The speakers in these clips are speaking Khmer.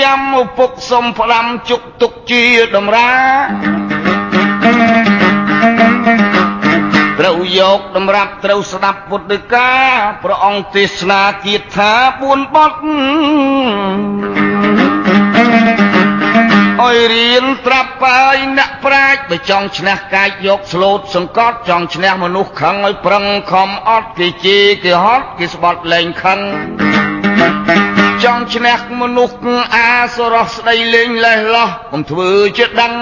ចាំឪពុកសុំផ្ដាំជុកទុកជាតម្រាត្រូវយកតម្រាប់ត្រូវស្ដាប់ពុទ្ធកាព្រះអង្គទេសនាគៀតថា4បទអើយរៀនត្រាប់បាយអ្នកប្រាជ្ញបើចង់ឈ្នះកាយយកស្លូតសង្កត់ចង់ឈ្នះមនុស្សខឹងឲ្យប្រឹងខំអត់គេជេរគេហត់គេស្បត់លែងខឹងច ង់ឈ្នះមនុស្សអាសរោះស្ដីលេងលេះលោះកុំធ្វើជាដឹង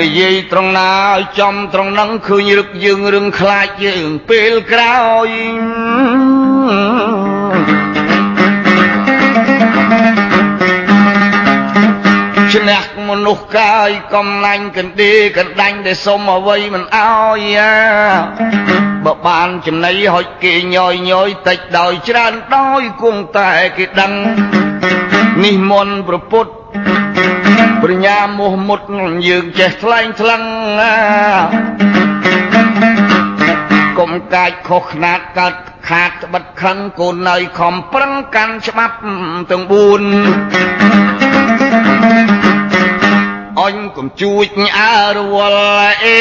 និយាយត្រង់ណាឲ្យចំត្រង់ហ្នឹងឃើញរឹកយើងរឿងខ្លាចយើងពេលក្រោយ ឈ្នះមនុស្សកាយកំណាញ់កណ្ដេកណ្ដាញ់ដែលសុំអ្វីមិនអោយបើបានចំណៃហុចគេញយញយតិចដោយច្រើនដោយគង់តែគេដឹងនេះមន្តប្រពុតប្រញ្ញាមោះមុតយើងចេះថ្លែងថ្លឹងកុំកាចខុសខ្នាតកើតខាតបិទខឹងកូននៅខំប្រឹងកាន់ច្បាប់ទាំង4 អញកុំជួចអើរវល់អេ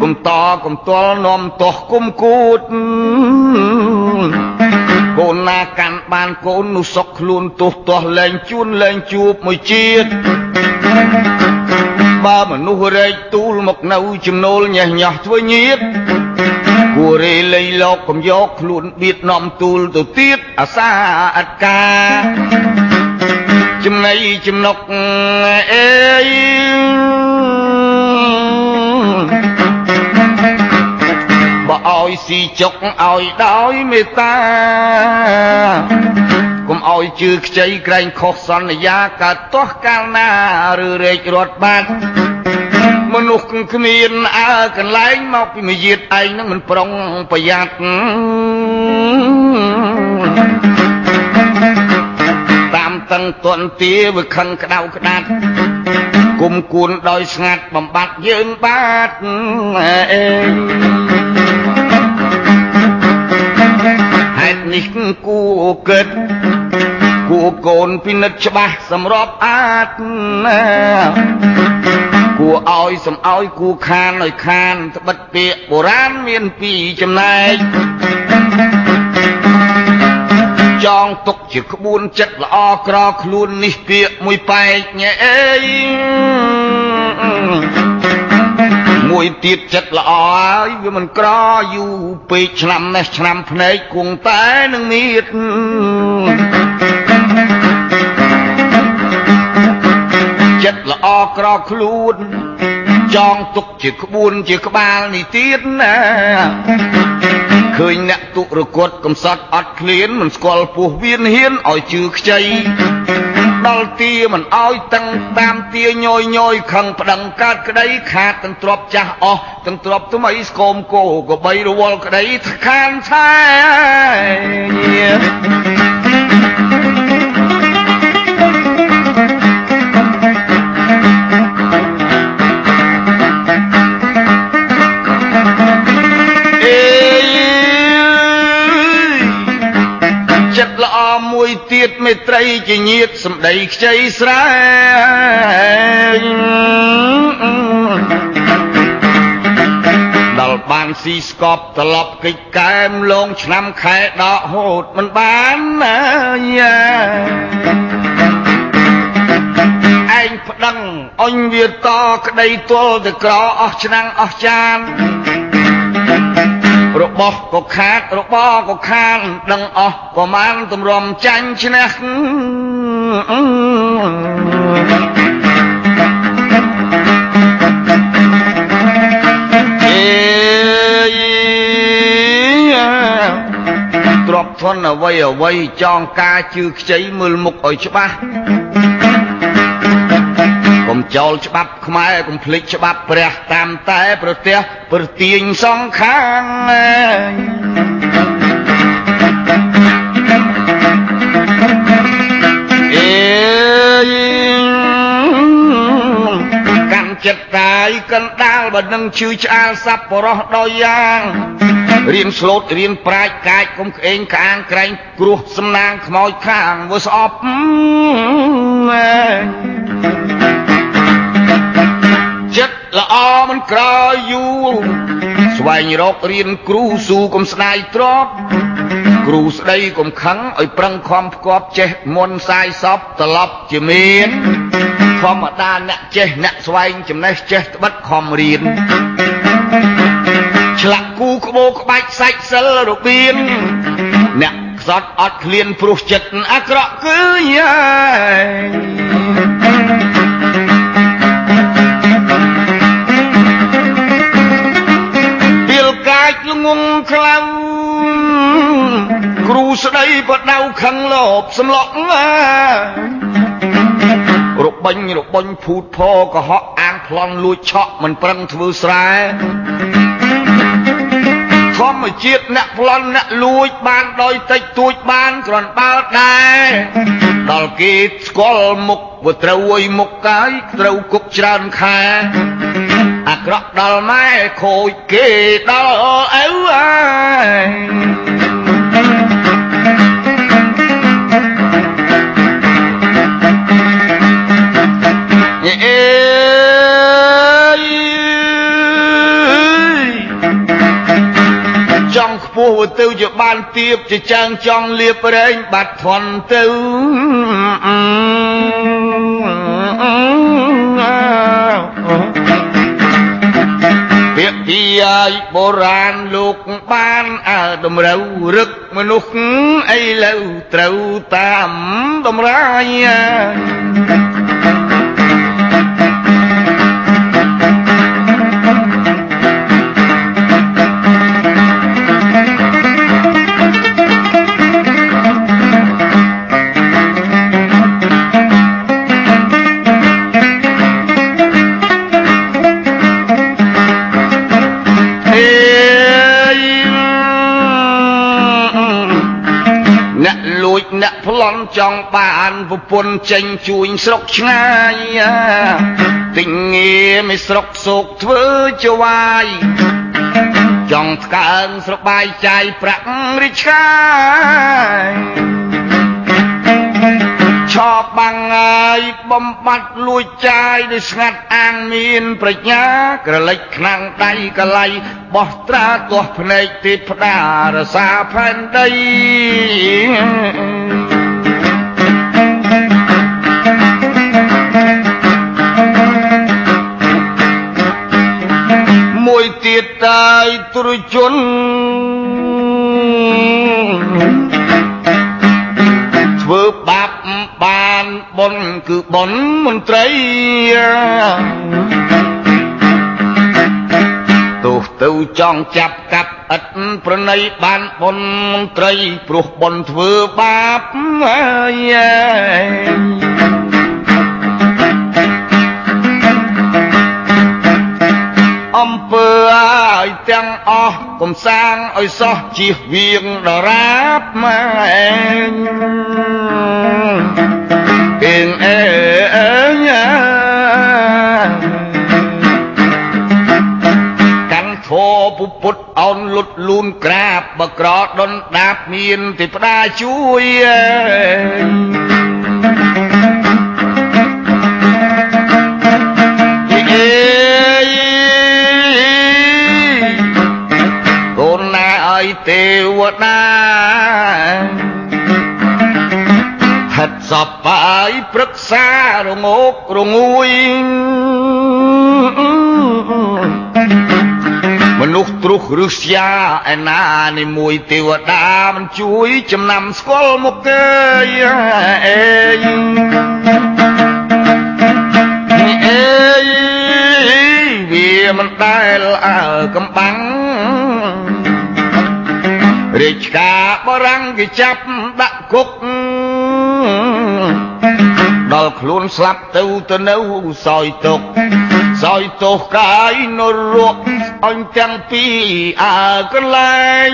កុំតកុំទល់នាំទាស់គុំគូតកូនណាកាន់បានកូននោះសុកខ្លួនទោះទាស់លែងជួនលែងជួបមួយជាតិបើមនុស្សរែកទូលមកនៅ ចំណូលញ៉េះញោះធ្វើញៀត គួររេលៃលោកកំយកខ្លួនបៀតនាំទូលទៅទៀតអាសាអត់កាចំណៃចំណុកអេយបើឲ្យស៊ីចុកឲ្យដោយមេត្តាកុំឲ្យជឿខ្ចីក្រែងខុសសន្យាកើតទាស់កាលណាឬរែករត់បាត់ មនុស្សគ្មានអើកន្លែងមកពីមួយយាតឯងនឹងមិនប្រុងប្រយ័ត្នតាមតឹងទន់ទាវាខឹងក្តៅក្តាត់គុំគួនដោយស្ងាត់បំបត្តិយើងបាទអេហេតុនេះគួគិត គួកូនពិនិត្យច្បាស់សម្របអាចណាគួរឲ្យសំឲ្យគួរខានឲ្យខានត្បិតពាក្យបុរាណមានពីរចំណែកចងទុកជាក្បួនចិត្តល្អក្រខ្លួននេះពាក្យមួយបែកញ៉ែអេយមួយទៀតចិត្តល្អហើយវាមិនក្រយូរពេកឆ្នាំនេះឆ្នាំភ្នែកគង់តែនឹងមៀត ចិត្តល្អក្រខ្លួនចងទុកជាក្បួនជាក្បាលនេះទៀតណាឃើញអ្នកទុរគតកំសត់អត់ឃ្លានមិនស្គាល់ពោះវៀនហ៊ានឲ្យជឿខ្ចីដល់ទាមិនឲ្យតឹងតាមទាញយញយខឹងប្តឹងកើតក្តីខាតទាំងទ្របចាស់អស់ទាំងទ្របថ្មីស្គមគោក៏បីរវល់ក្តីខានឆែ មួយទៀតមេត្រីជាញាតសម្ដីខ្ចីស្រែងដល់បានស៊ីស្កប់ត្រឡប់កិច្ចកែមលងឆ្នាំខែដកហូតមិនបានណាយ៉ាឯងប្តឹងអញវាតក្តីទល់ទៅក្រអស់ឆ្នាំងអស់ចាន របស់ក៏ខាតរបស់ក៏ខានដឹងអស់ប្រមាណទម្រាំចាញ់ឈ្នះអេទ្របធនអ្វីអ្វីចងការជឿខ្ចីមើលមុខឲ្យច្បាស់ុំ ចោលច្បាប់ខ្មែរកុំភ្លេចច្បាប់ព្រះតាមតែប្រទេសប្រទាញសងខាងអេកាន់ចិត្តតាយកណ្ដាលបើនឹងជឿឆ្អាលសัพបរោះដោយយ៉ាងរៀនស្លូតរៀនប្រាជ្ញកាចកុំក្អេងក្អាងក្រែងគ្រោះសំណាងខ្មោចខាងវើស្អប់ចិត្ត ល្អមិនក្រយូរស្វែងរករៀនគ្រូស៊ូកុំស្ដាយទ្របគ្រូស្ដីកុំខឹងឲ្យប្រឹងខំផ្គប់ចេះមុនសាយសពត្រឡប់ជាមានធម្មតាអ្នកចេះអ្នកស្វែងចំណេះចេះត្បិតខំរៀនឆ្លាក់គូក្បោក្បាច់សាច់សិលរបៀនអ្នកខ្សត់អត់ឃ្លានព្រោះចិត្តអាក្រក់គឺយ៉ា ងងខ្លៅគ្រូស្ដីបដៅខឹងលោបសំឡក់របិញរបញភូតផកុហកអាងប្លន់លួចឆក់មិនប្រឹងធ្វើស្រែធម្មជាតិអ្នកប្លន់អ្នកលួចបានដោយតិចតួចបានគ្រាន់បើដែរដល់គេស្គាល់មុខវាត្រូវអុយមុខកាយត្រូវគុកច្រើនខែ អាក្រក់ដល់ម៉ែខូចគេដល់ឪអើយអេចង់ខ្ពស់ទៅជាបានទៀបជាចាំងចង់លៀបរែងបាត់ធន់ទៅ ពាក្យពីឲ្យបុរាណលោកបានអើតម្រូវរឹកមនុស្សឥឡូវត្រូវតាមតម្រាយ ចង់បានប្រពន្ធចេញជួញស្រុកឆ្ងាយទិញងារមិនស្រុកសោកធ្វើជាវាយចង់ថ្កើងស្របាយចាយប្រាក់រិឆាយឆោបបាំងហើយបំបត្តិលួចចាយដោយស្ងាត់អាងមានប្រាជ្ញាក្រឡិចខ្លាំងដៃកលៃបោះត្រាទាស់ភ្នែកទេផ្ដារសាផែនដី តតាយទ្រជនធ្វើបាបបានបុនគឺបុនមន្ត្រីទោះទៅចង់ចាប់កាប់ឥតប្រណីបានបុនមន្ត្រីព្រោះបុនធ្វើបាបហើយ ឲ្យទាំងអស់កំសាងឲ្យសោះជៀសវាងដរាបម៉ែអេងអេញ៉ាកាន់ធោពុពុតអោនលុតលូនក្រាបបក្រដុនដាបមានទេផ្ដាជួយអេ តាហិតសពបាយព្រឹក្សារងោករងួយមនុស្សទ្រុសឬស្យាឯណានេះមួយទេវតាមិនជួយ ចំណាំស្គាល់មុខគេអេអេវាមិនដែលអើកំបាំង រាជការបរាំងគេចាប់ដាក់គុកដល់ខ្លួនស្លាប់ទៅទៅនៅសោយទុកសោយទោសកាយនរកអញទាំងពីរអើកន្លែង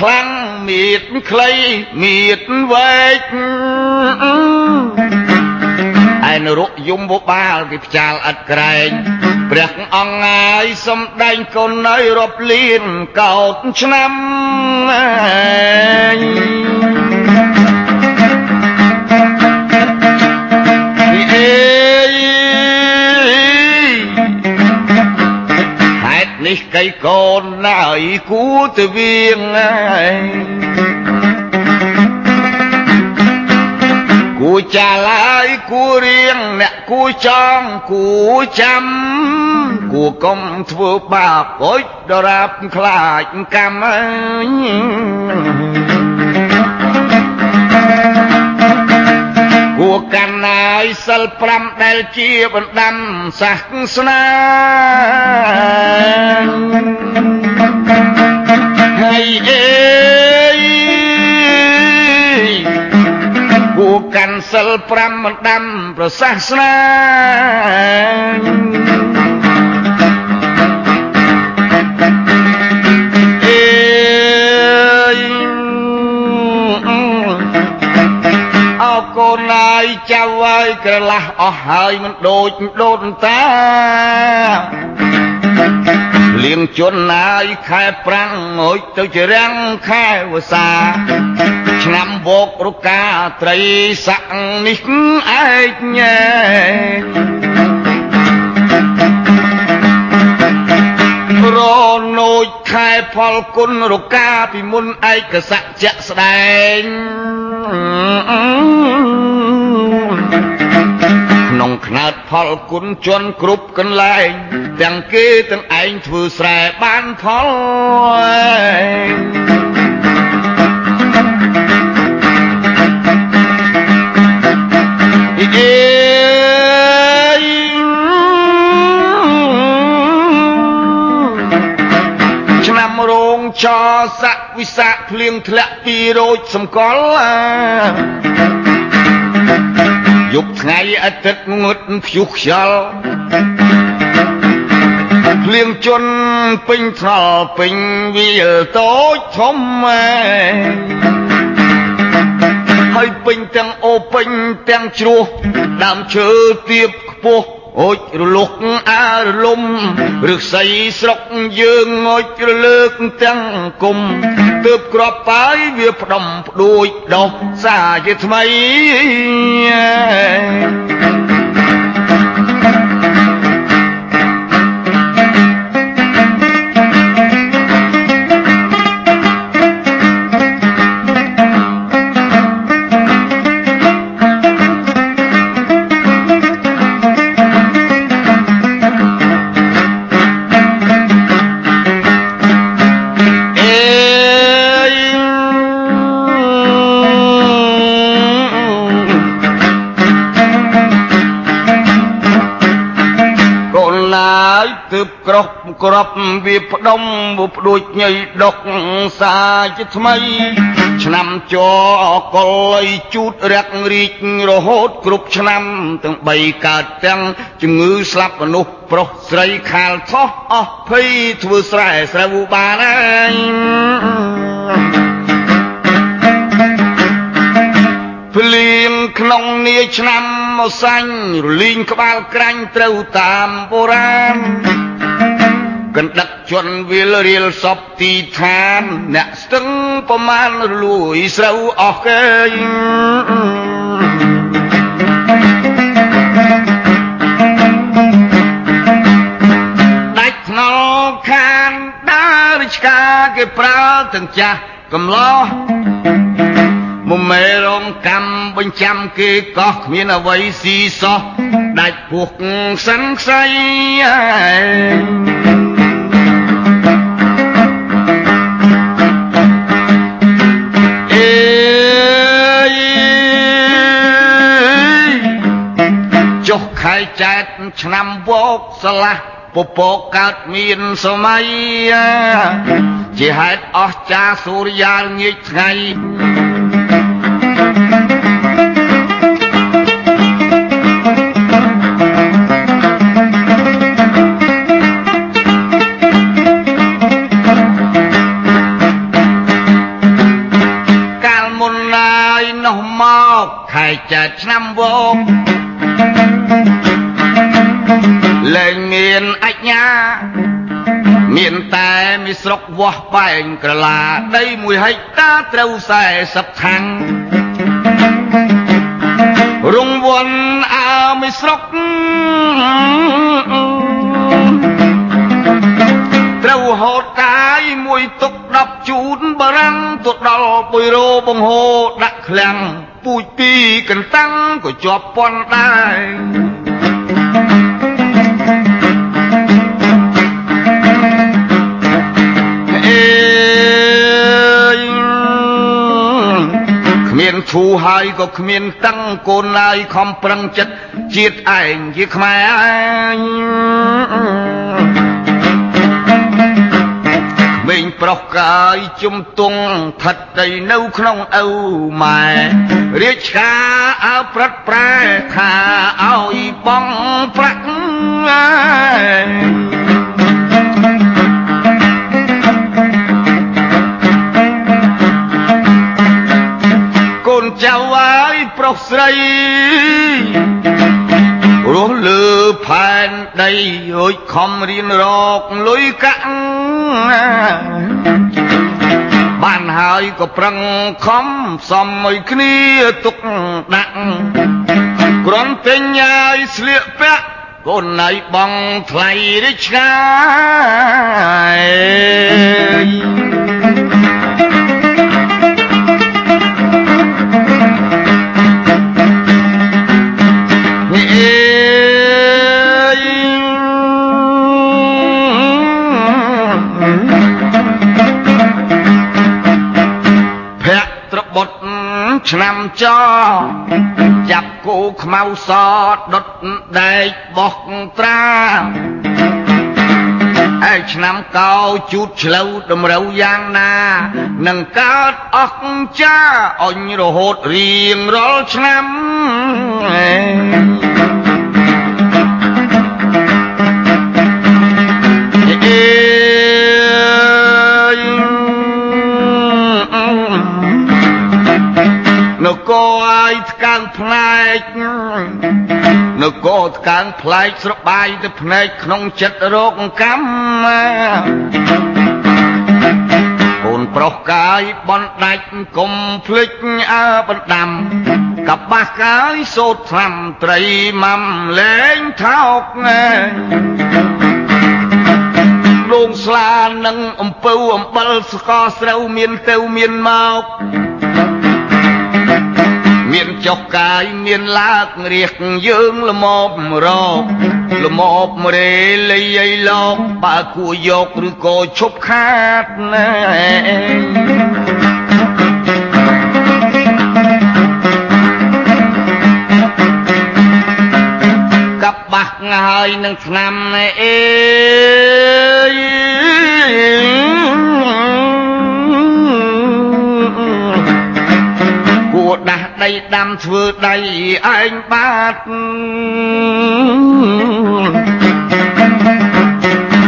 ខ្លាំងមៀតខ្លីមៀតវែកឯនរុយមបបាលគេផ្ចាលឥតក្រែងព្រះអង្គងាយសំដែងកូននៅរាប់លានកោតឆ្នាំអេ តុនេះកៃកូនណាយគួទៅវៀងហើយគួចាឡើយគួរៀងអ្នកគួចងគួចាំគួកុំធ្វើបាបអុចដរាបខ្លាចកម្មគួ កាន់ណាយសិល5ដែលជាបណ្ដាំសាសនាហើយអេគួកាន់សិល5មិនដាំប្រសាសនា ហើយក្រឡះអស់ហើយមិនដូចដូនតាលៀងជន់ណាយខែប្រាំងងូចទៅជារាំងខែវស្សាឆ្នាំវោករកាត្រីស័កនេះឯកញែរនោចខែផលគុណរកាពីមុនឯកស័កជាក់ស្ដែងក្នុង ខ្នើតផលគុណជន់គ្រប់កន្លែង ទាំងគេទាំងឯងធ្វើស្រែបានផលអេឆ្នាំរោងចស័កវិសាភ្លៀងធ្លាក់ពីរោចសម្គាល់ យប់ថ្ងៃអាទិត្យងឹតព្យុះខ្យល់ភ្លៀងជន់ពេញថ្នល់ពេញវាលតូចធំហើយពេញទាំងអូពេញទាំងជ្រោះដើមឈើទៀបខ្ពស់ អូចរលុកអារលំឫស្សីស្រុកយើងអូចរលើកទាំងគុំទើបក្របបាយវាផ្ដំផ្ដួចដោះសាជាថ្មី ក្របវាផ្ដុំវផ្ដួចញីដុកសាជាថ្មី ឆ្នាំចអកុលអីជូតរាក់រីករហូតគ្រប់ឆ្នាំទាំង3កើតទាំងជំងឺស្លាប់មនុស្សប្រុសស្រីខាលថោះអស់ភ័យធ្វើស្រែស្រូវបានហើយភ្លៀងក្នុងនាឆ្នាំមកសាញ់រលីងក្បាលក្រាញ់ត្រូវតាមបុរាណ កណ្ដឹកជន់វាលរៀលសពទីឋាន អ្នកស្ទឹងប្រមាណរលួយស្រូវអស់គេដាច់ថ្នល់ខានដើររិឆ្កាគេប្រើទាំងចាស់កំឡោះមុំមេរងកម្មបញ្ចាំគេកោះគ្មានអ្វីស៊ីសោះដាច់ពោះសិនខ្សៃ ហើយចែកឆ្នាំវោកស្លាស់ពពកកើតមានសម័យជាហេតុអស្ចារសូរិយាងាយថ្ងៃកាលមុនឡើយនោះមកខែចែកឆ្នាំវោក វាស់បែងក្រឡាដី1ហិកតាត្រូវ40ខាំងរងវន់អើមីស្រុកត្រូវហូតកាយមួយទុក10ជូនបរាំងទៅដល់បុយរោបង្ហោដាក់ឃ្លាំងពូជពីកន្តាំងក៏ជាប់ពន់ដែរ គ្មានធូហើយក៏គ្មានតឹងកូនឡើយខំប្រឹងចិត្តជាតិឯងជាខ្មែរមេងប្រុសកាយជំទង់ថិតទៅនៅក្នុងឪម៉ែរាជការអើប្រត់ប្រែថាឲ្យបងប្រាក់ នចៅអើយប្រុសស្រីរស់លើផែនដីរួចខំរៀនរកលុយកាក់បានហើយក៏ប្រឹងខំសំមួយគ្នាទុកដាក់គ្រាន់តែញ៉ាយស្លៀកពាក់កូនណៃបងថ្លៃរិឆ្ងាយ ឆ្នាំចចាប់គោខ្មៅសដុតដែកបោះត្រាឯឆ្នាំកោជូតឆ្លូវតម្រូវយ៉ាងណានឹងកើតអស់ចាអញរហូតរៀងរាល់ឆ្នាំ កើងផ្លែកនគរថ្កើងផ្លែកស្របាយទៅភ្នែកក្នុងចិត្តរោគកម្មកូនប្រុសកាយបនដាច់កុំភ្លេចអើបណ្ដាំកបាស់កាយសោតត្រាំត្រីម៉ាំលែងថោកណែលងស្លានឹងអំពៅអំបិលស្កស្រូវមានទៅមានមកមាន ចុះកាយមានឡាករៀកយើងល្មមរកល្មមរេលីអីលោកបើគួយកឬក៏ឈប់ខាតណែកាប់បាស់ហើយនឹងឆ្នាំអេ ដាស់ដីដាំធ្វើដៃឯងបាទ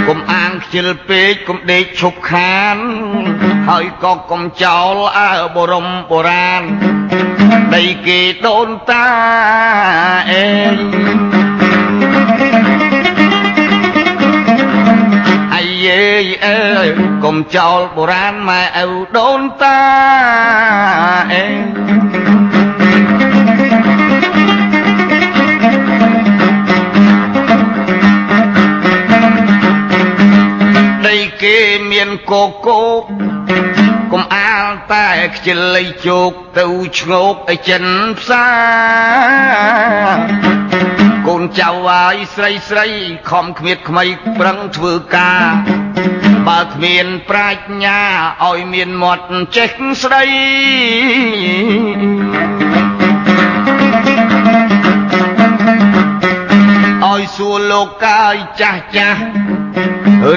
កុំអាងខ្ជិលពេកកុំដេកឈប់ខាន ហើយក៏កុំចោលអើបរមបុរាណដីគេដូនតាអេងអាយេអើកុំចោលបុរាណម៉ែឪដូនតាអេ កកោកកុំអាលតែខ្ជិលលៃជោកទៅឆ្ងោកឲ្យចិនផ្សារកូនចៅអាយស្រីស្រីខំគ្មៀតខ្មៃប្រឹងធ្វើការបើគ្មានប្រាជ្ញាឲ្យមានមាត់ចេះស្ដីឲ្យសួរលោកកាយចាស់ចាស់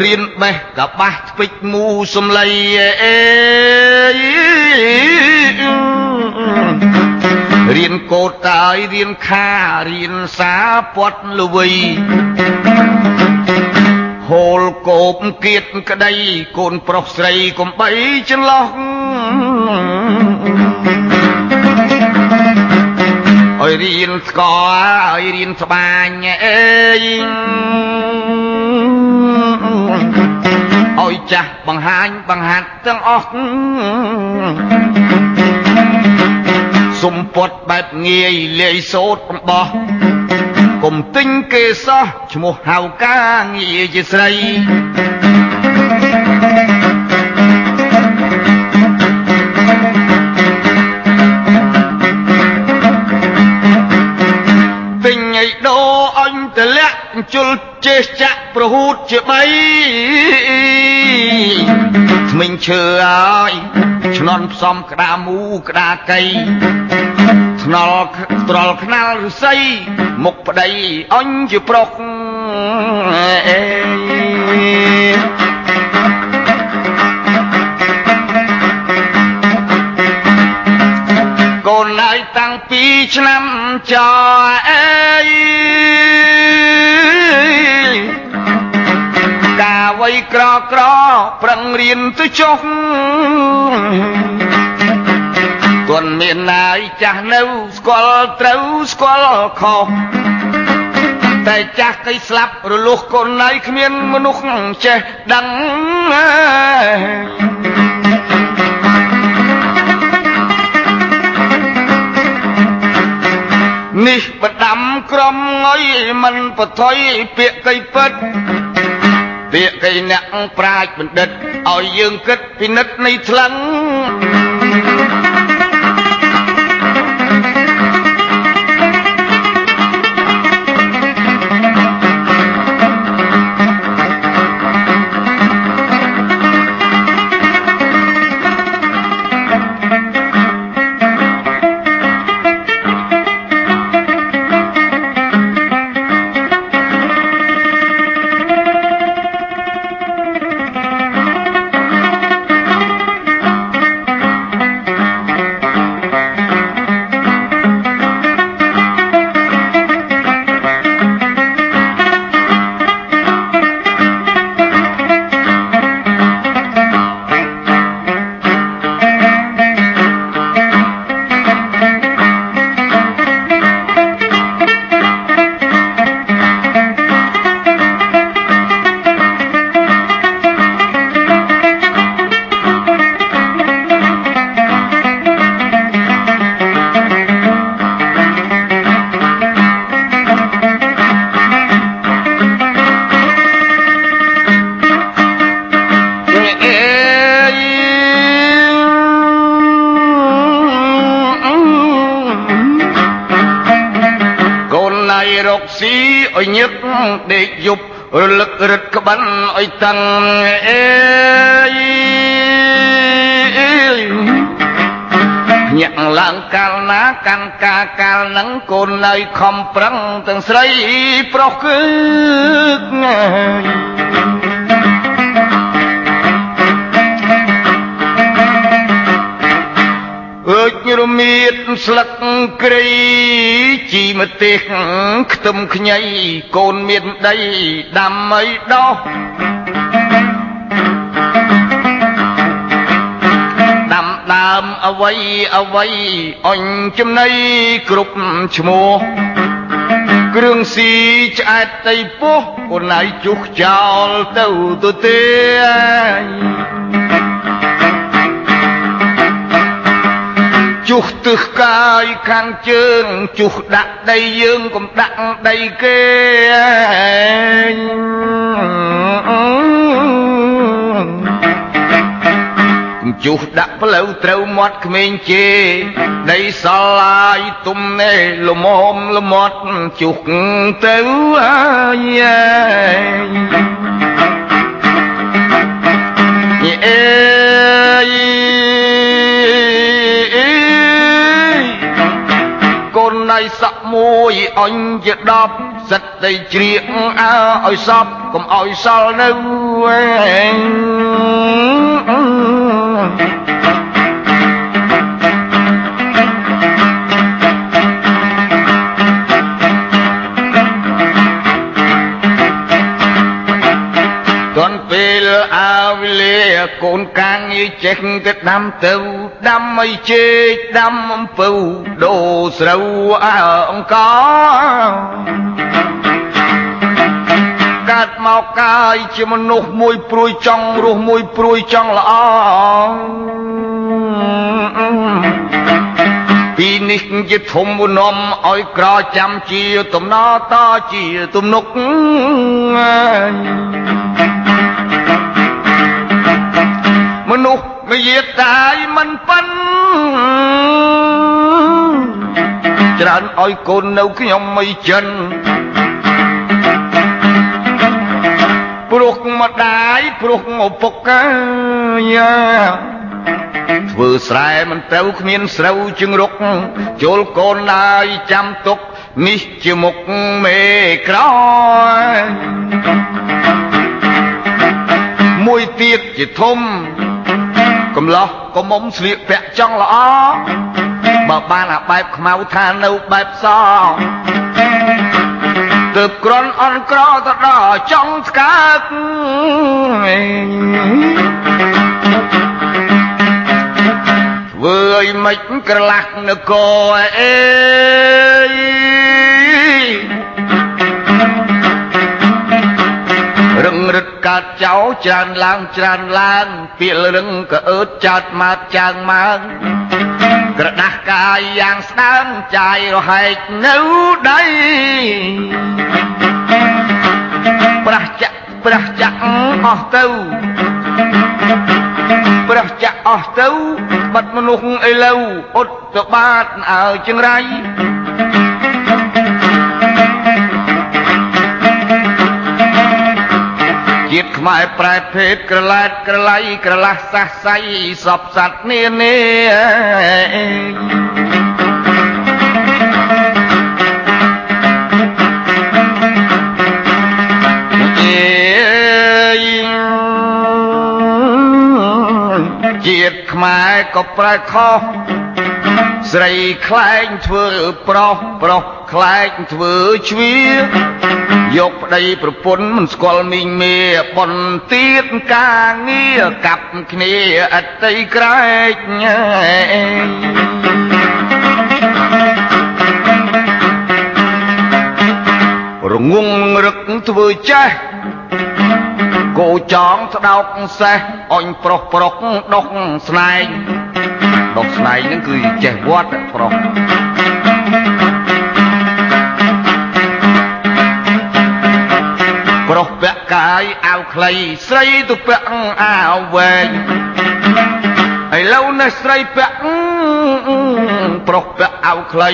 រៀនបេះកបាស់ស្ពេចមូសំឡីអេរៀនកោតតាយរៀនខារៀនសាពាត់លវីហូលកោបគៀតក្តីកូនប្រុសស្រីកុំបីចន្លោះឲ្យរៀនស្គាល់ឲ្យរៀនស្បាញអេយ ឲ្យចាស់បង្ហាញបង្ហាត់ទាំងអស់សុំពត់បែបងាយលាយសោតបំបោះកុំទិញគេសោះឈ្មោះហៅការងារជាស្រីទិញឲ្យដោអញតលាក់ជុលចេះចាក់ប្រហូតជាបី ថ្មិញឈើហើយឆ្នន់ផ្សំក្តាមូក្តាកៃថ្នល់ត្រល់ខ្នាល់ឫស្សីមុខប្តីអញជាប្រុសអេកូនហើយតាំងពីឆ្នាំចអេ ក្រក្រប្រឹងរៀនទៅចុះគាត់មានណាយចាស់នៅស្គាល់ត្រូវស្គាល់ខុសតែចាស់កៃស្លាប់រលុះកូនណៃគ្មានមនុស្សចេះដឹងនេះបដាំក្រមងុយមិនបថុយពាក្យកៃពិត ពាក្យកៃអ្នកប្រាជ្ញបណ្ឌិតឲ្យយើងគិតពិនិត្យនៃថ្លឹង ដេកយប់រលឹករឹតក្បិនឲ្យតឹងអេញាក់ឡើងកាលណាកាន់ការកាលនឹងកូននៅខំប្រឹងទាំងស្រីប្រុសគឺអើចរមៀតស្លឹកគ្រៃជីម្ទេស ខ្ទឹមខ្ញីកូនមានដីដាំអីដោះដាំដើមអវ័យអវ័យអញចំណៃគ្រប់ឈ្មោះគ្រឿងស៊ីឆ្អែតតីពោះកូនណៃជុះចោលទៅទៅទេ ជុះទឹះកាយខាងជើងជុះដាក់ដីយើងកុំដាក់ដីគេជុះដាក់ផ្លូវត្រូវមាត់ក្មេងជេដីសឡាយទុំណែលមមលមាត់ជុះទៅអាយអេ ដៃសក់មួយអញជា10សិតតែជ្រៀកអើឲ្យសពកុំឲ្យសល់នៅទាន់ ពេលអើវេលាកូនកាងងារចេះទៅដាំទៅដាំអីជែកដាំអំពៅដូរស្រូវអើអង្គកើតមកកាយជាមនុស្សមួយព្រួយចង់រស់មួយព្រួយចង់ល្អពីនេះជាធំមុនំឲ្យក្រចាំជា ទំនតជាទំនុក មនុស្សមយាតាយមិនប៉ិនច្រើនឲ្យកូននៅខ្ញុំមិនចិនព្រោះម្ដាយព្រោះឪពុកកាយាធ្វើស្រែមិនត្រូវគ្មានស្រូវជឹងរុកចូលកូនឡើយចាំទុកនេះជាមុខមេក្រមួយទៀតជាធំ កំឡោះកុំមុំស្លៀកពាក់ចង់ល្អបើបានអាបែបខ្មៅថានៅបែបសទើបក្រនអន់ក្រទៅដល់ចង់ស្កើកធ្វើឲ្យមិនក្រឡាស់នគរអេ កើតចោច្រើនឡើងច្រើនឡើងពាលរឹងក៏អើតចោតម៉ើតចាងម៉ើងក្រដាស់កាយយ៉ាងស្ដើងចាយរហែកនៅដីប្រះចាក់ប្រះចាក់អស់ទៅប្រះចាក់អស់ទៅបាត់មនុស្សឥឡូវអត់ទៅបាតអើចង្រៃ ជាតិខ្មែរប្រែភេទក្រឡែតក្រឡៃក្រឡាស់សះសៃសពសัตว์នានាជាតិខ្មែរក៏ប្រែខុស ស្រីខ្លែងធ្វើប្រុសប្រុសខ្លែងធ្វើជ្វាយកប្តីប្រពន្ធមិនស្គាល់មីងមេបនទៀតការងារកាប់គ្នាអតីក្រែករងងរឹកធ្វើចេះគោចងស្ដោកសេះអញប្រុសប្រុសដុកស្នែង ដុកស្នែងហ្នឹងគឺចេះវត្តប្រុសប្រុសពាក់កាយអាវខ្លីស្រីទៅពាក់អាវវែងឥឡូវនេះស្រីពាក់ប្រុសពាក់អាវខ្លី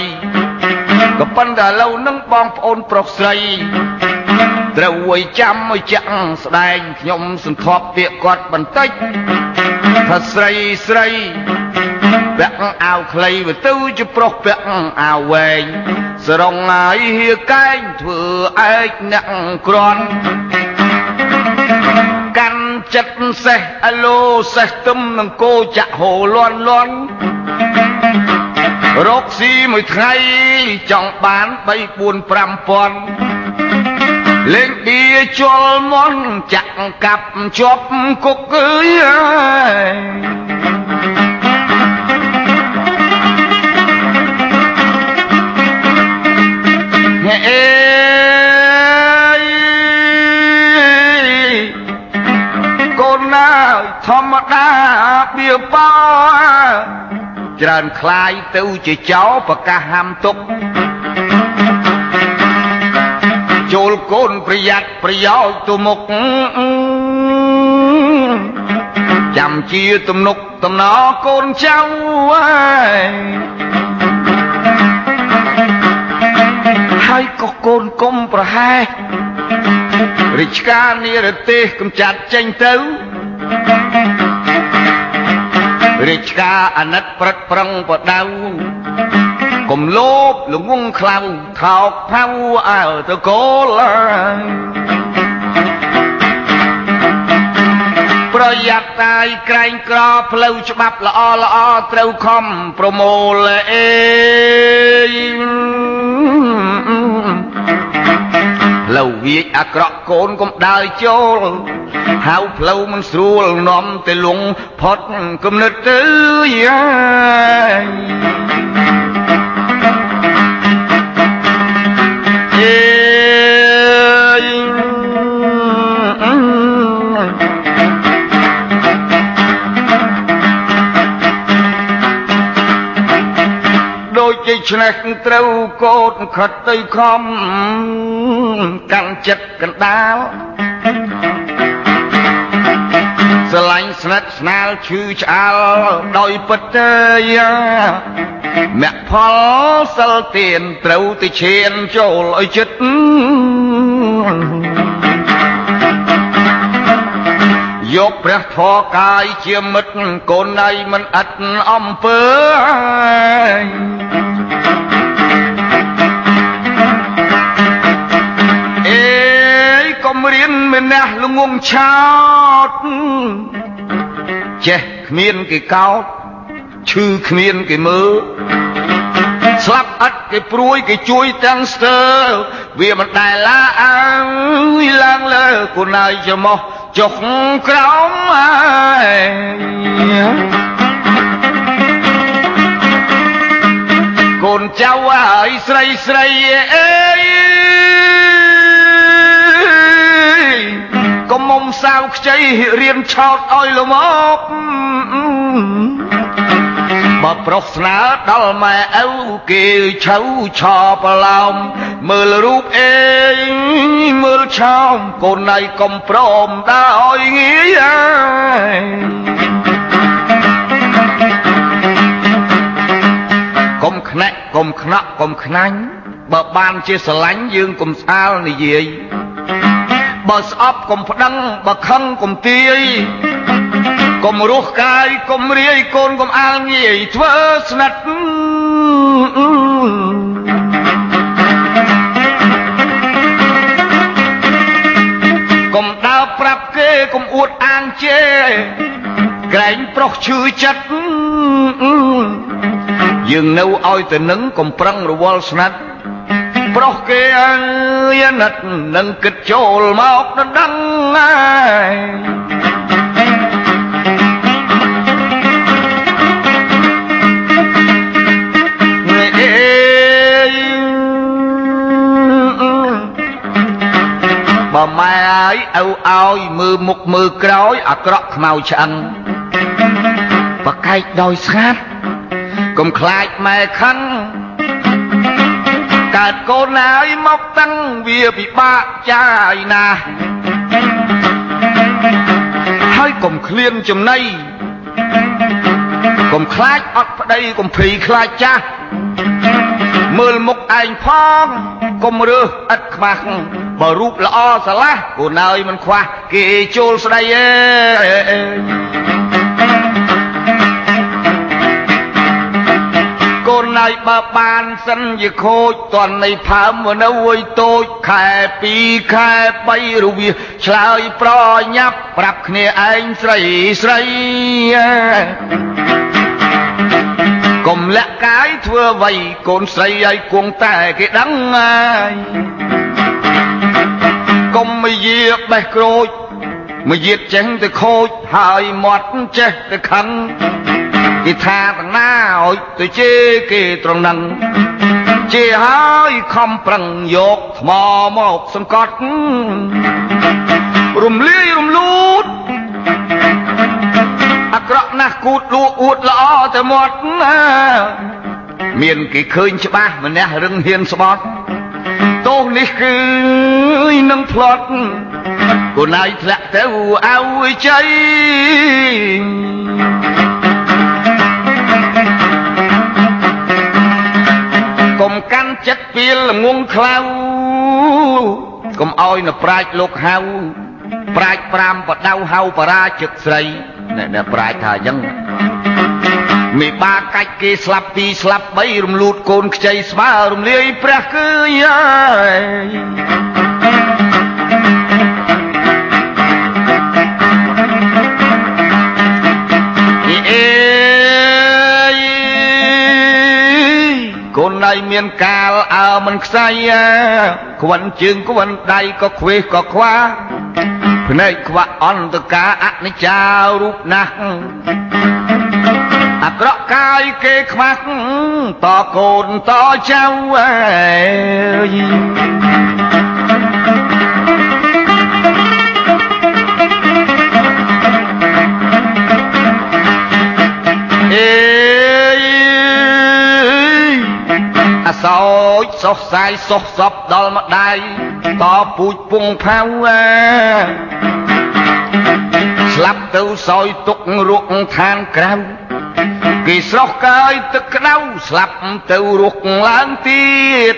ក៏ប៉ុន្តែឥឡូវនឹងបងប្អូនប្រុសស្រីត្រូវអួយចាំឲ្យចាក់ស្ដែងខ្ញុំសន្ធាប់ពាក្យគាត់បន្តិចថាស្រីស្រី ពាក់អាវខ្លីទៅជាប្រុសពាក់អាវវែងសរងហើយហៀកែងធ្វើឯកអ្នកក្រន់កាន់ចិត្តសេះអឡូសេះទឹមនឹងគោចាក់ហូលន់លន់រកស៊ីមួយថ្ងៃចង់បាន3 4 5000លេងឌីជលមន់ចាក់កាប់ជាប់គុកអើយ អេកូនណាធម្មតាបៀបោច្រើនคลายទៅជាចោប្រកាសហាំទុកចូលកូនប្រយ័ត្នប្រយោជន៍ទៅមុខចាំជាទំនុកតំណកូនចៅ ហើយក៏កូនកុំប្រហែសរិជ្ជការនិរទេសកំចាត់ចេញទៅរាជការអាណិតព្រឹកប្រឹងបដៅកុំលោភល្ងងខ្លៅថោកផៅអើទៅកូលប្រយ័ត្នតាយក្រែងក្រផ្លូវច្បាប់ល្អល្អត្រូវខំប្រមូលអេ វវាចអាក្រក់កូនកុំដើរចូលហៅផ្លូវមិនស្រួលនាំទៅលងផុតគំនិតទៅយាយ ដូច្នេះត្រូវកោតខិតទៅខំកាន់ចិត្តកណ្ដាលស្រឡាញ់ស្និទ្ធស្នាលឈឺឆ្អាលដោយពិតទេមគ្គផលសិលទានត្រូវទៅឈានចូលឲ្យចិត្ត យកព្រះធរកាយជាមិត្តកូនណៃមិនអត់អំពើអេកុំរៀនមេណះល្ងងឆោតចេះគ្មានគេកោតឈឺគ្មានគេមើលស្លាប់ឥតគេព្រួយគេជួយទាំងស្ទើវាមិនដែលឡាអើយឡើងលើគូណៃច្រមុះ ចុះក្រោមហើយកូនចៅហើយស្រីស្រីអេយកុំមុំសាវខ្ចីរៀនឆោតឲ្យលមក បើប្រុសស្នើដល់ម៉ែឪគេឆៅឆោប្រឡោមមើលរូបអេមើលឆោមកូនណៃកុំព្រមដើរឲ្យងាយអើយកុំខ្នាក់កុំខ្នក់កុំខ្នាញ់បើបានជាស្រឡាញ់យើងកុំស្អាលនិយាយបើស្អប់កុំប្តឹងបើខឹងកុំទាយ កុំរស់កាយកុំរាយកូនកុំអាលងាយធ្វើស្និទ្ធកុំដើរប្រាប់គេកុំអួតអាងជេក្រែងប្រុសឈឺចិត្តយើងនៅឲ្យទៅនឹងកុំប្រឹងរវល់ស្និទ្ធប្រុសគេអើយណិតនឹងគិតចូលមកដណ្ដឹងហើ បើម៉ែអើយឪឲ្យមើលមុខមើលក្រោយអាក្រក់ខ្មៅឆ្អឹងប្រកែកដោយស្ងាត់កុំខ្លាចម៉ែខឹងកើតកូនហើយមកតឹងវាពិបាកចាយណាស់ហើយកុំឃ្លានចំណៃកុំខ្លាចអត់ប្តីកុំភ័យខ្លាចចាស់មើលមុខឯងផងកុំរើសឥតខ្មាស់ បើរូបល្អស្រឡះគូនើយមិនខ្វះគេចូលស្ដីអើកូនណៃបើបានសិនជាខូចតន់នៃផើមនៅអុយតូចខែ2ខែ3រវាឆ្លើយប្រញាប់ប្រាប់គ្នាឯងស្រីស្រីកុំលាក់កាយធ្វើអ្វីកូនស្រីឲ្យគង់តែគេដឹងហើយកុំ មកយាបេះក្រូចមកយាតចេះទៅខូចហើយមាត់ចេះទៅខឹងគេថាតាណាឲ្យទៅជេរគេត្រង់នឹងជេរហើយខំប្រឹងយកថ្មមកសង្កត់រំលាយរំលូតអាក្រក់ណាស់គូតលួអួតល្អតែមាត់ណាមានគេឃើញច្បាស់ម្នាក់រឹងហ៊ានស្បត់ ទោសនេះគឺនឹងផ្លត់គូណៃធ្លាក់ទៅឲ្យជ័យកុំកាន់ចិត្តពីលងងខ្លៅកុំឲ្យនៅប្រាជ្ញលោកហៅប្រាជ្ញ5បដៅហៅបរាជិកស្រីអ្នកប្រាជ្ញថាអញ្ចឹង មេបាកាច់គេស្លាប់ពីរស្លាប់បីរំលូតកូនខ្ចីស្មើរំលាយព្រះគឺហើយកូនណៃមានកាលអើមិនខ្សៃខ្វិនជើងខ្វិនដៃក៏ខ្វេះក៏ខ្វាភ្នែកខ្វាក់អន្តកាអនិច្ចារូបណាស់ អាក្រក់កាយគេខ្មាស់តកូនតចៅអើយសោចសុសសាយសុសសពដល់ម្ដាយតពូជពងផៅស្លាប់ទៅសោយទុករុកឋានក្រៅ គេស្រស់កាយទឹកក្តៅស្លាប់ទៅរុកឡើងទៀត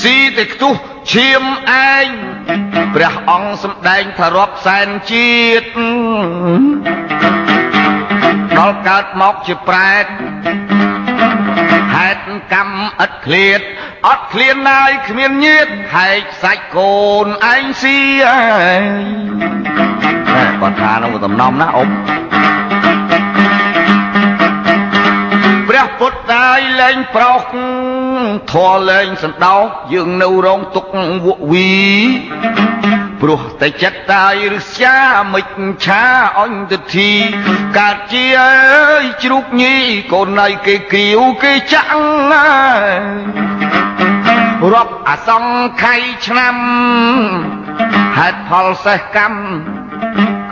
ស៊ីតែខ្ទុះឈាមឯងព្រះអង្គសម្ដែងថារាប់សែនជាតិដល់កើតមកជាប្រែតហេតុកម្មឥតឃ្លាតអត់ឃ្លានណាយគ្មានញៀតហែកសាច់កូនឯងស៊ីអើយតែ គាត់ថានោះតំណំណាអ៊ំព្រះពុទ្ធតាយលែងប្រោសធေါ်លែងសណ្ដោយើងនៅរងទុកវក់វីព្រោះតែចិត្តតាយរឹស្យាមិនឆាអញទិដ្ឋីកើតជាអើយជ្រូកញីកូនណៃគេគៀវគេចាក់រាប់អសង្ខ័យឆ្នាំហេតុផលសេះកម្ម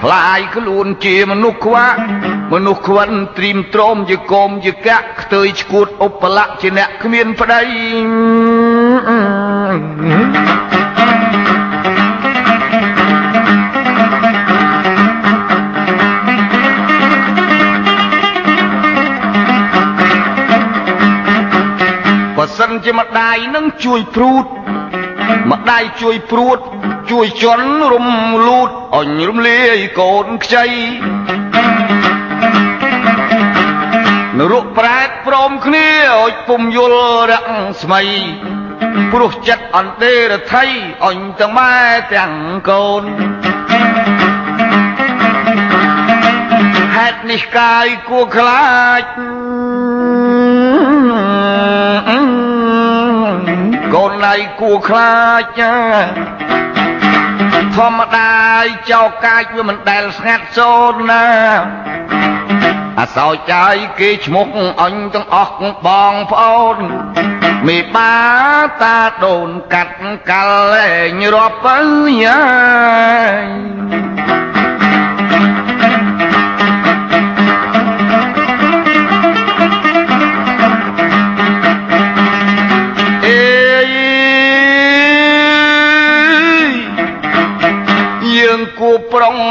ខ្លាយខ្លួនជាមនុស្សខ្វាក់មនុស្សខ្វិនត្រៀមទ្រោមជាកោមជាកាក់ខ្ទើយឈួតឧបលៈជាអ្នកគ្មានប្តីបើសិនជាម្ដាយនឹងជួយព្រួតម្ដាយជួយព្រួត ជួយជន់រំលូតអញរំលាយកូនខ្ចីនរកប្រែតព្រមគ្នាអុចពុំយល់រាំងស្មៃព្រោះចិត្តអន្តេរថៃអញទាំងម៉ែទាំងកូនហេតុនេះកាយគួខ្លាចកូនណៃគួខ្លាច ធម្មតាចោកាចវាមិនដែលស្ងាត់សូនណាអាសោចាយគេឈ្មោះអញទាំងអស់បងប្អូនមេបាតាដូនកាត់កាល់ឯងរាប់ទៅយ៉ា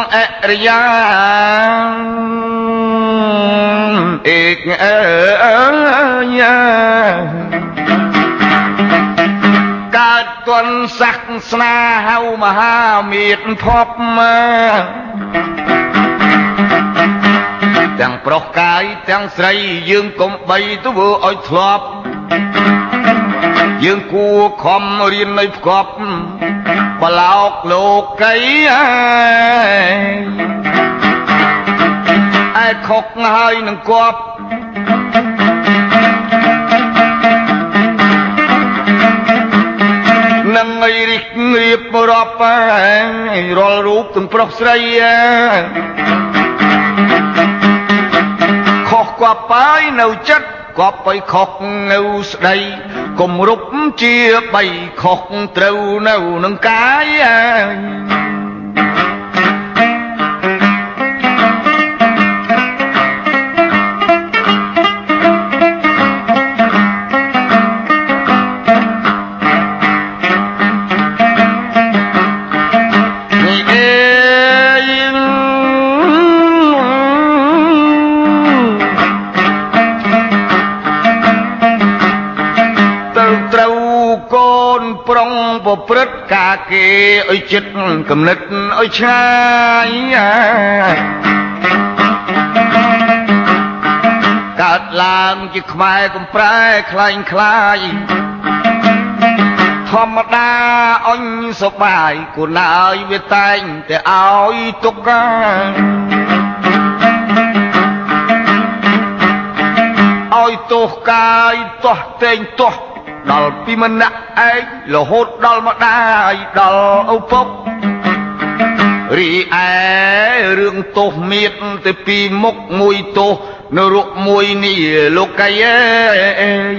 ប្រុងអរិយាអេកអើយាកើតទន់សាសស្នាហៅមហាមេតភពមកទាំងប្រុសកាយទាំងស្រីយើងកុំបីធ្វើឲ្យធ្លាប់យើងគួខំរៀននៅផ្គប់ បលោកលោកីអើខុកហើយនឹងគប់នឹងឲ្យរិះរៀបរាប់រាល់រូបទាំងប្រុសស្រីខុសគប់ហើយនៅចិត្តគប់ឲ្យខុសនៅស្ដី គំរុបជាបីខុសត្រូវនៅនឹងកាយ ប្រព្រឹត្តការគេឲ្យចិត្តគំនិតឲ្យឆ្ងាយកើតឡើងជាខ្មែរកំប្រែខ្លែងខ្លាយធម្មតាអញសបាយគូនហើយវាតែងតែឲ្យទុកកាឲ្យទោះកាយទោះតែងទោះ ដល់ពីម្នាក់ឯងរហូតដល់ម្ដាយដល់ឪពុករីឯរឿងទោសមានតែពីមុខមួយទោសនៅរុកមួយនេះលោកកាយអើយ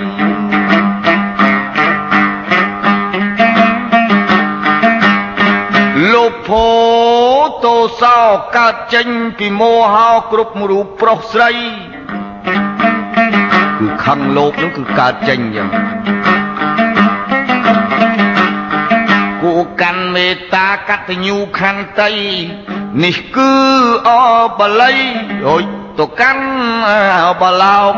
លោកភោតោសោកើតចេញពីមោហោគ្រប់រូបប្រុសស្រីគឺខឹងលោកនឹងគឺកើតចេញយ៉ាង មេត្តាកតញ្ញូខន្តី នេះគឺអបល័យអុយទៅកាន់បឡោក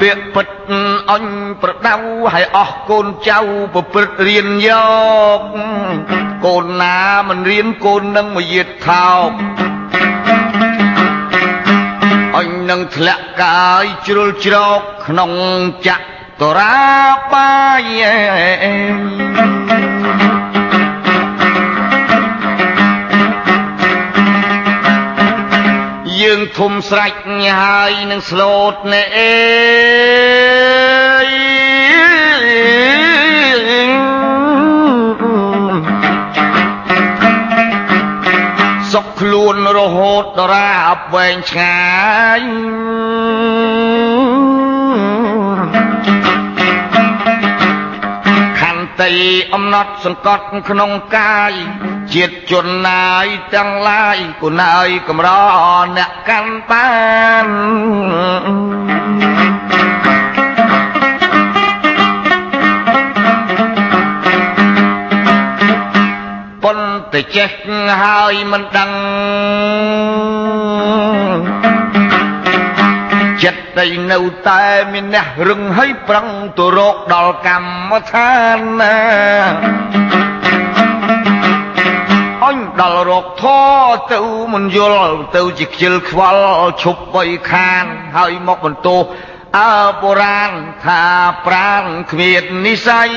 ពាក្យពិតអញប្រដៅឲ្យអស់កូនចៅប្រព្រឹត្តរៀនយកកូនណាមិនរៀនកូននឹងមកយាតថោកអញនឹងធ្លាក់កាយជ្រុលជ្រោកក្នុងច តរាបាយយើងធំស្រេចហើយនឹងស្លូតណែអេសុខខ្លួនរហូតដរាអបវែងឆ្ងាយ តីអំណត់សង្កត់ក្នុងកាយជាតិជនណាយទាំងឡាយគុណើយកំរអ្នកកាន់បានប៉ុន្តែចេះហើយមិនដឹង ចិត្តតែនៅតែមានអ្នករឹងហើយប្រឹងទៅរកដល់កម្មដ្ឋានណាញដល់រកធទៅមិនយល់ទៅជាខ្ជិលខ្វល់ឈប់បីខានហើយមកបន្ទោសអើបុរាណថាប្រាណគ្មាននិស័យ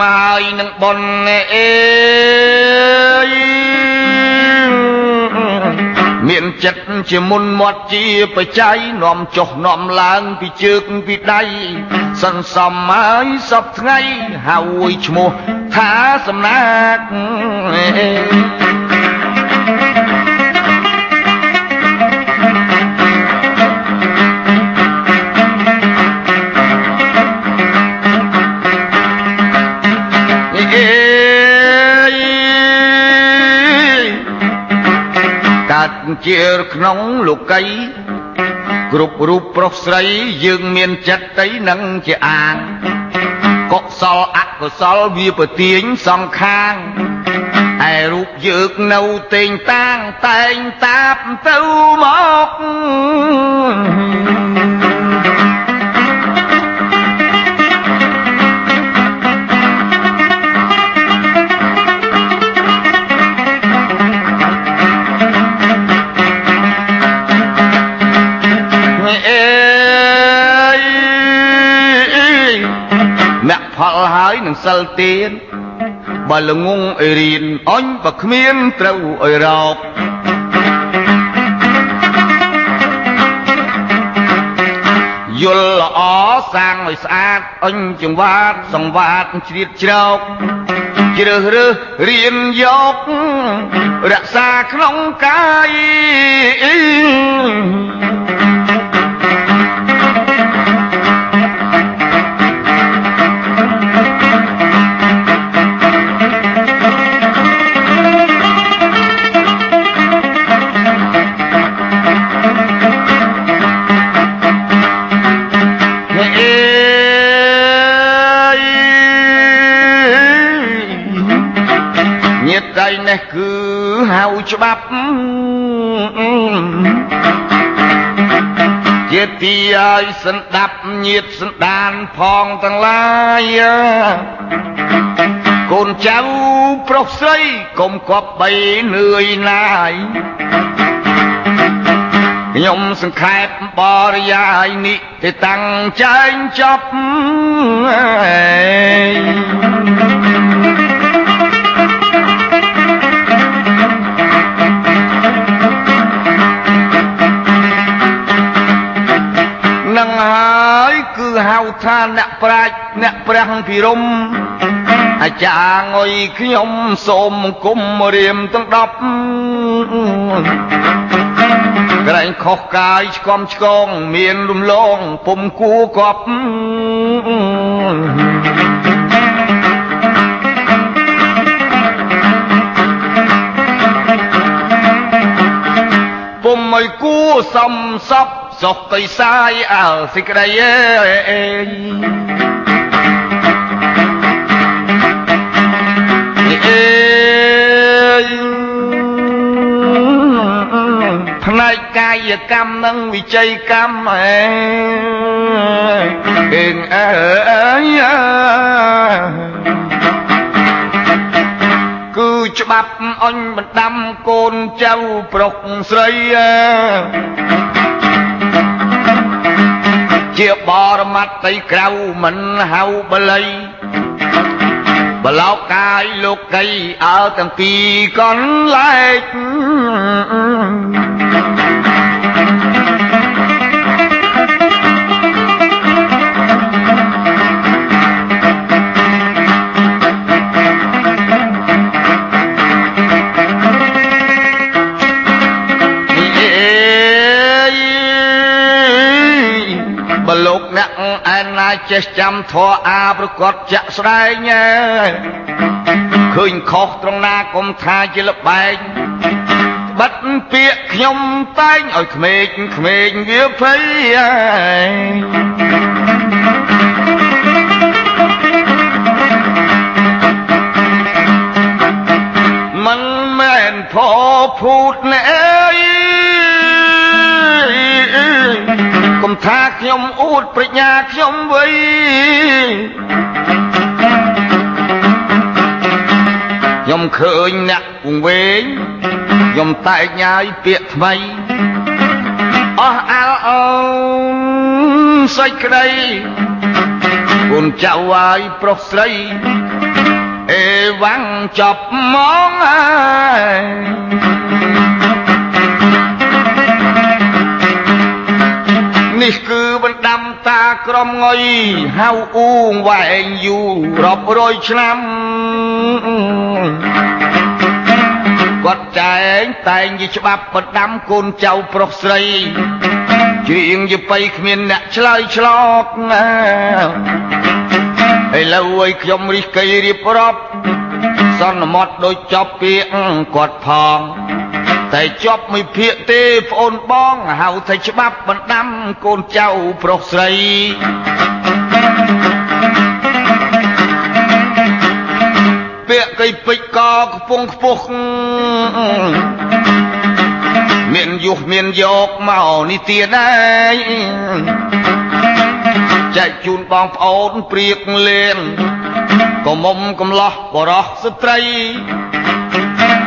មកហើយនឹងបុណ្យអេមានចិត្តជាមុនមាត់ជាបច្ច័យនាំចុះនាំឡើងពីជើងពីដៃសន្សំហើយសពថ្ងៃហើយឈ្មោះថាសំណាក ជាក្នុងលោកីគ្រប់រូបប្រុសស្រីយើងមានចិត្តតីនឹងជាអាងកុសលអកុសលវាប្រទៀងសងខាងឯរូបយើងនៅតេងតាងតែងតាបទៅមក ផលហើយនឹងសិលទៀនបើល្ងងអីរៀនអញបើគ្មានត្រូវអីរោបយល់ល្អសាងឲ្យស្អាតអញចង្វាតសង្វាតជ្រៀតជ្រោកជ្រើសរើសរៀនយករក្សាក្នុងកាយ នេះគឺហៅច្បាប់ជាទីឲ្យសន្តាប់ញាតសន្តានផងទាំងឡាយកូនចៅប្រុសស្រីកុំគប់បីនឿយណាយខ្ញុំសង្ខេបបរិយាយនេះទៅតាំងចែងចប់ ថាអ្នកប្រាជ្ញអ្នកព្រះភិរមអាចារ្យងុយខ្ញុំសូមអង្គមរៀមទាំង10ក្រែងខុសកាយឆ្កំឆ្កង មានរំលងពុំគួកប់ពុំឲ្យគួសំសព សុខកៃសាយអើសេចក្តីអេអេផ្នែកកាយកម្មនិងវិជ័យកម្មអេអេអើគឺច្បាប់អញបណ្ដាំកូនចៅប្រុសស្រី ជាបរមត្តៃក្រៅមិនហៅបល័យបលោកកាយលោកីអើទាំងពីរកន្លែក ឯណាចេះចាំធរអាប្រកបចាក់ស្ដែងឃើញខុសត្រង់ណាកុំថាជាលបែងបិទពាក្យខ្ញុំតែងឲ្យក្មេកក្មេងវាភ័យមិនមែនផភូតណែ ថាខ្ញុំអួតប្រាជ្ញាខ្ញុំវៃខ្ញុំឃើញអ្នកវង្វេងខ្ញុំតែកញ៉ាយពាក្យថ្មីអស់អាលអូនសេចក្តីគុណចៅហើយប្រុសស្រីអេវ៉ាំងចប់មកហើយ នេះគឺបណ្ដាំតាក្រមងុយហៅអ៊ូងវែងយូររាប់រយឆ្នាំគាត់ចែងតែងជាច្បាប់បណ្ដាំកូនចៅប្រុសស្រីជាងយបៃគ្មានអ្នកឆ្លើយឆ្លកណាឥឡូវឲ្យខ្ញុំរិះគិរៀបរាប់សន្មត់ដូចចប់ពាក្យគាត់ផង តែជាប់មួយភាកទេប្អូនបងហៅថាច្បាប់បណ្ដាំកូនចៅប្រុសស្រីពាក្យកៃពេជ្រកខ្ពង់ខ្ពស់មានយុះមានយកមកនេះទៀតដែរចែកជូនបងប្អូនព្រៀកលេងកុំមុំកំឡោះបរោះស្ត្រី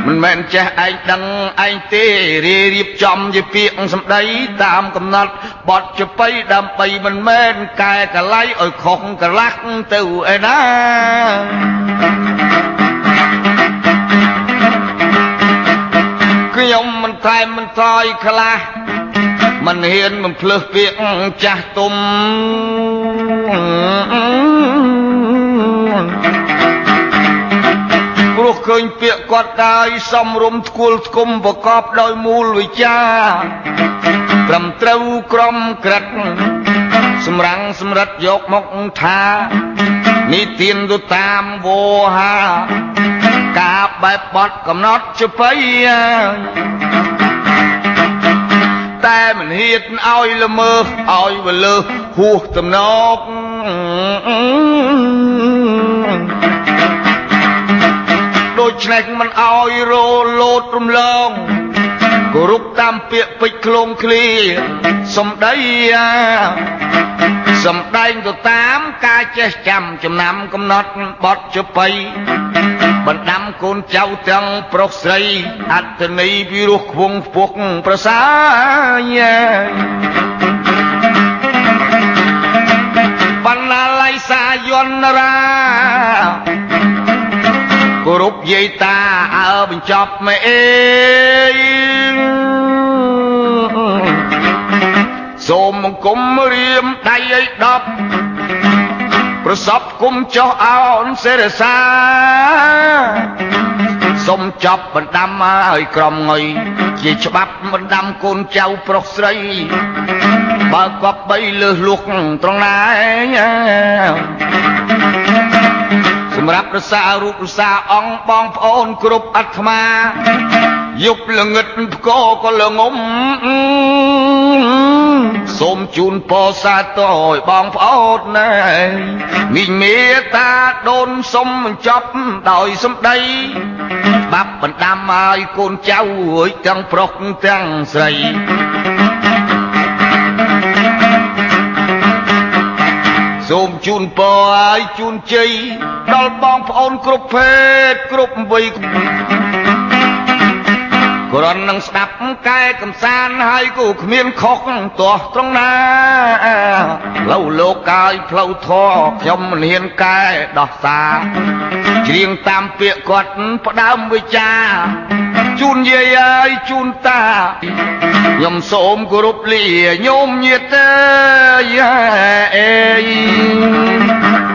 មិនមែនចេះឯងដឹងឯងទេរៀរៀបចំជាពាក្យសម្ដីតាមកំណត់បទចបៃដើម្បីមិនមែនកែកលៃឲ្យខុសកលាស់ទៅឯណាខ្ញុំមិនតែមិនថយខ្លះមិនហ៊ានមិនភ្លើសពាក្យចាស់ទុំព្រោះ ឃើញពាក្យគាត់កាយសំរុំធ្គល់ធ្គុំប្រកបដោយមូលវិជ្ជាត្រឹមត្រូវក្រមក្រិតសម្រាំងសម្រិតយកមកថានេះទៀនទៅតាមវោហា ការបែបបត់កំណត់ជបៃតែមិនហ៊ានឲ្យល្មើសឲ្យវលើហួសតំណក ច្នេះមិនអោយរលោតរំលងគោរពតាមពាក្យពេចក្លងឃ្លីសំដីសំដែងទៅតាមការចេះចាំចំណាំកំណត់បត់ចបៃបណ្ដាំកូនចៅទាំងប្រុសស្រីអត្តន័យពីរោះខ្វងខ្ពស់ប្រសាបណ្ណាល័យសាយន្តរាគោ រពយាយតាអើបញ្ចប់មេអេសូមអង្គមរៀមដៃឲ្យដប់ប្រសពគុំចុះអោនសេរសាសុំចប់បណ្ដាំឲ្យក្រុមងុយជាច្បាប់បណ្ដាំកូនចៅប្រុសស្រី បើគប់បីលើសលួកត្រង់ណា សម្រាប់រសារូបរសាអង្គបងប្អូនគ្រប់អាត្មាយប់ល្ងឹតផ្គរក៏ល្ងំសូមជូនពរសាទរឲ្យបងប្អូនណែមីងមេតាដូនសុំបញ្ចប់ដោយសម្ដី បាប់បណ្ដាំឲ្យកូនចៅអើយទាំងប្រុសទាំងស្រី សូមជូនពរឲ្យជូនជ័យដល់បងប្អូនគ្រប់ភេទគ្រប់វ័យគ្រាន់នឹងស្ដាប់កែកំសាន្តហើយគូគ្មានខុសទាស់ត្រង់ណាផ្លូវលោកកាយផ្លូវធរខ្ញុំមិនហ៊ានកែដោះសាច្រៀងតាមពាក្យគាត់ផ្ដើមវិចា ជូនយាយហើយជូនតាខ្ញុំសូមគោរពលាញោមញាតអើយអេ